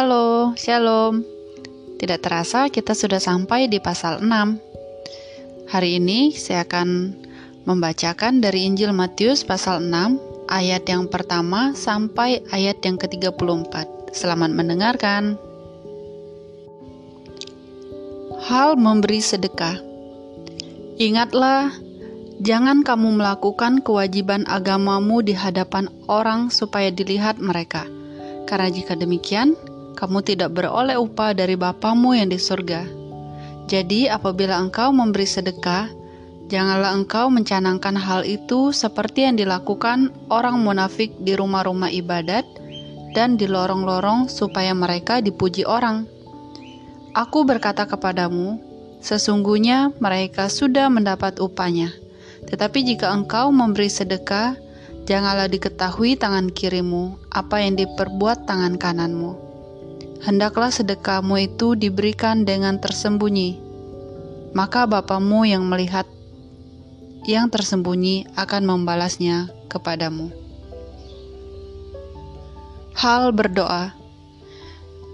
Halo, Shalom. Tidak terasa kita sudah sampai di pasal 6. Hari ini saya akan membacakan dari Injil Matius pasal 6 ayat yang pertama sampai ayat yang ke-34. Selamat mendengarkan. Hal memberi sedekah. Ingatlah Jangan kamu melakukan kewajiban agamamu di hadapan orang supaya dilihat mereka, karena jika demikian, kamu tidak beroleh upah dari Bapamu yang di surga. Jadi, apabila engkau memberi sedekah, janganlah engkau mencanangkan hal itu seperti yang dilakukan orang munafik di rumah-rumah ibadat dan di lorong-lorong, supaya mereka dipuji orang. Aku berkata kepadamu, sesungguhnya mereka sudah mendapat upahnya. Tetapi jika engkau memberi sedekah, janganlah diketahui tangan kirimu apa yang diperbuat tangan kananmu. Hendaklah sedekahmu itu diberikan dengan tersembunyi, maka Bapamu yang melihat yang tersembunyi akan membalasnya kepadamu. Hal berdoa,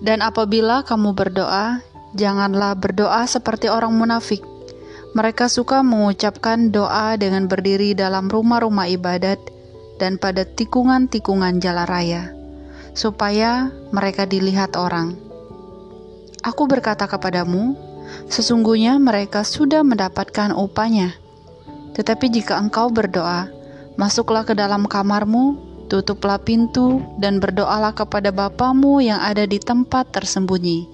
dan apabila kamu berdoa, janganlah berdoa seperti orang munafik. Mereka suka mengucapkan doa dengan berdiri dalam rumah-rumah ibadat dan pada tikungan-tikungan jalan raya, supaya mereka dilihat orang. Aku berkata kepadamu, sesungguhnya mereka sudah mendapatkan upahnya. Tetapi jika engkau berdoa, masuklah ke dalam kamarmu, tutuplah pintu, dan berdoalah kepada Bapamu yang ada di tempat tersembunyi.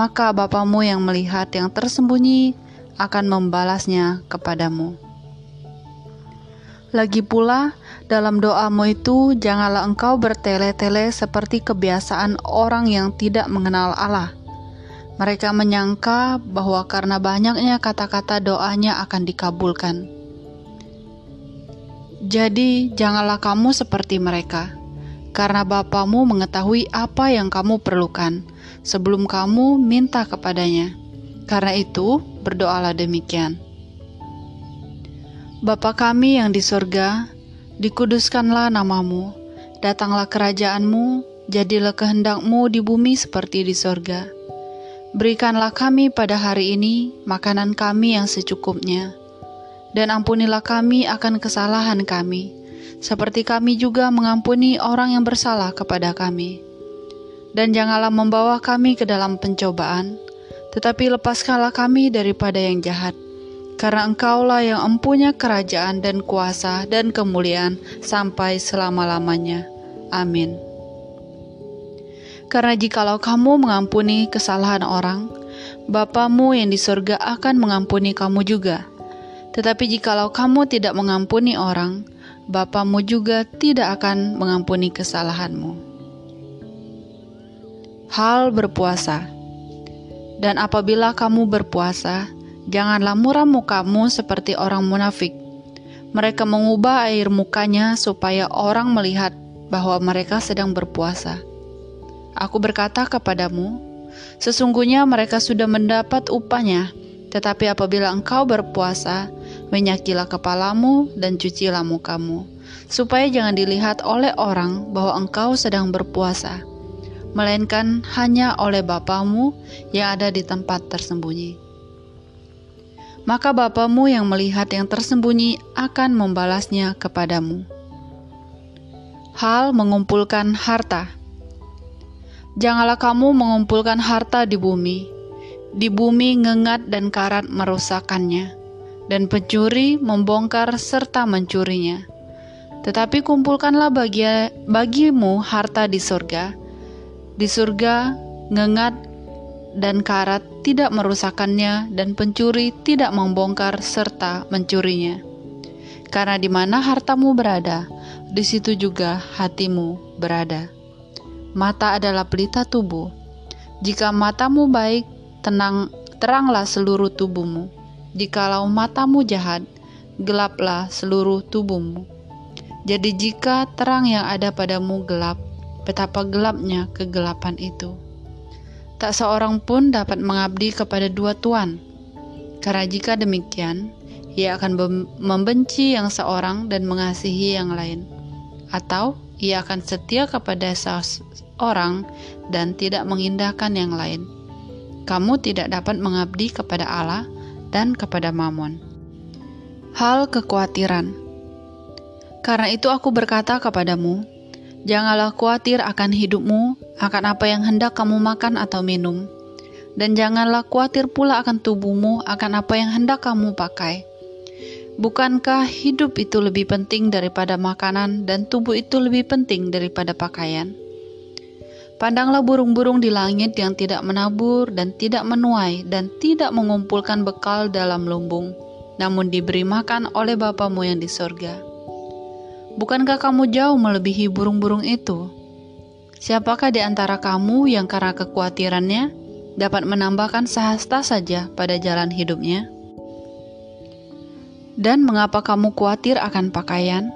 Maka Bapamu yang melihat yang tersembunyi akan membalasnya kepadamu. Lagi pula, dalam doamu itu janganlah engkau bertele-tele seperti kebiasaan orang yang tidak mengenal Allah. Mereka menyangka bahwa karena banyaknya kata-kata doanya akan dikabulkan. Jadi, janganlah kamu seperti mereka, karena Bapamu mengetahui apa yang kamu perlukan sebelum kamu minta kepadanya. Karena itu, berdoalah demikian. Bapa kami yang di sorga, dikuduskanlah namamu, datanglah kerajaanmu, jadilah kehendakmu di bumi seperti di sorga. Berikanlah kami pada hari ini makanan kami yang secukupnya, dan ampunilah kami akan kesalahan kami, seperti kami juga mengampuni orang yang bersalah kepada kami. Dan janganlah membawa kami ke dalam pencobaan, tetapi lepaskanlah kami daripada yang jahat, karena Engkaulah yang empunya kerajaan dan kuasa dan kemuliaan sampai selama-lamanya. Amin. Karena jikalau kamu mengampuni kesalahan orang, Bapamu yang di surga akan mengampuni kamu juga. Tetapi jikalau kamu tidak mengampuni orang, Bapamu juga tidak akan mengampuni kesalahanmu. Hal berpuasa. Dan apabila kamu berpuasa, janganlah muram mukamu seperti orang munafik. Mereka mengubah air mukanya supaya orang melihat bahwa mereka sedang berpuasa. Aku berkata kepadamu, sesungguhnya mereka sudah mendapat upahnya. Tetapi apabila engkau berpuasa, menyakilah kepalamu dan cucilah mukamu, supaya jangan dilihat oleh orang bahwa engkau sedang berpuasa melainkan hanya oleh Bapamu yang ada di tempat tersembunyi. Maka Bapamu yang melihat yang tersembunyi akan membalasnya kepadamu. Hal mengumpulkan harta. Janganlah kamu mengumpulkan harta di bumi. Di bumi ngengat dan karat merusakkannya, dan pencuri membongkar serta mencurinya. Tetapi kumpulkanlah bagi, bagimu harta di surga, di surga, ngengat dan karat tidak merusakkannya dan pencuri tidak membongkar serta mencurinya. Karena di mana hartamu berada, di situ juga hatimu berada. Mata adalah pelita tubuh. Jika matamu baik, tenang teranglah seluruh tubuhmu. Jikalau matamu jahat, gelaplah seluruh tubuhmu. Jadi jika terang yang ada padamu gelap, betapa gelapnya kegelapan itu. Tak seorang pun dapat mengabdi kepada dua tuan, karena jika demikian, ia akan membenci yang seorang dan mengasihi yang lain, atau ia akan setia kepada orang dan tidak mengindahkan yang lain. Kamu tidak dapat mengabdi kepada Allah dan kepada Mamon. Hal kekhawatiran. Karena itu aku berkata kepadamu, janganlah khawatir akan hidupmu, akan apa yang hendak kamu makan atau minum, dan janganlah khawatir pula akan tubuhmu, akan apa yang hendak kamu pakai. Bukankah hidup itu lebih penting daripada makanan, dan tubuh itu lebih penting daripada pakaian? Pandanglah burung-burung di langit yang tidak menabur dan tidak menuai dan tidak mengumpulkan bekal dalam lumbung, namun diberi makan oleh Bapamu yang di sorga. Bukankah kamu jauh melebihi burung-burung itu? Siapakah di antara kamu yang karena kekhawatirannya dapat menambahkan sehasta saja pada jalan hidupnya? Dan mengapa kamu khawatir akan pakaian?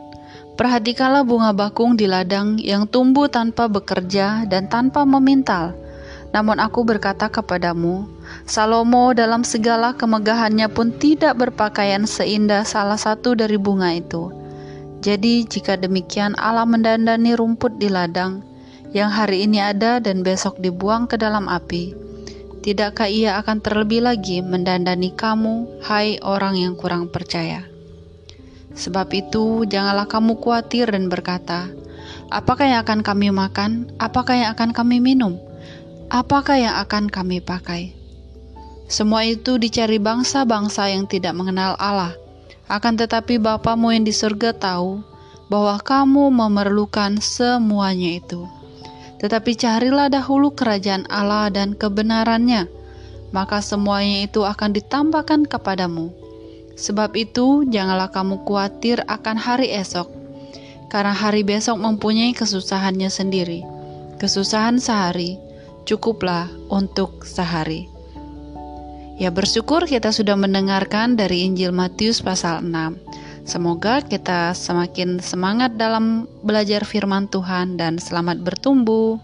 Perhatikanlah bunga bakung di ladang yang tumbuh tanpa bekerja dan tanpa memintal. Namun aku berkata kepadamu, Salomo dalam segala kemegahannya pun tidak berpakaian seindah salah satu dari bunga itu. Jadi jika demikian Allah mendandani rumput di ladang, yang hari ini ada dan besok dibuang ke dalam api, tidakkah ia akan terlebih lagi mendandani kamu, hai orang yang kurang percaya?' Sebab itu, janganlah kamu khawatir dan berkata, "Apakah yang akan kami makan? Apakah yang akan kami minum? Apakah yang akan kami pakai?" Semua itu dicari bangsa-bangsa yang tidak mengenal Allah. Akan tetapi Bapamu yang di surga tahu bahwa kamu memerlukan semuanya itu. Tetapi carilah dahulu kerajaan Allah dan kebenarannya, maka semuanya itu akan ditambahkan kepadamu. Sebab itu, janganlah kamu khawatir akan hari esok, karena hari besok mempunyai kesusahannya sendiri. Kesusahan sehari cukuplah untuk sehari. Ya bersyukur kita sudah mendengarkan dari Injil Matius pasal 6. Semoga kita semakin semangat dalam belajar firman Tuhan dan selamat bertumbuh.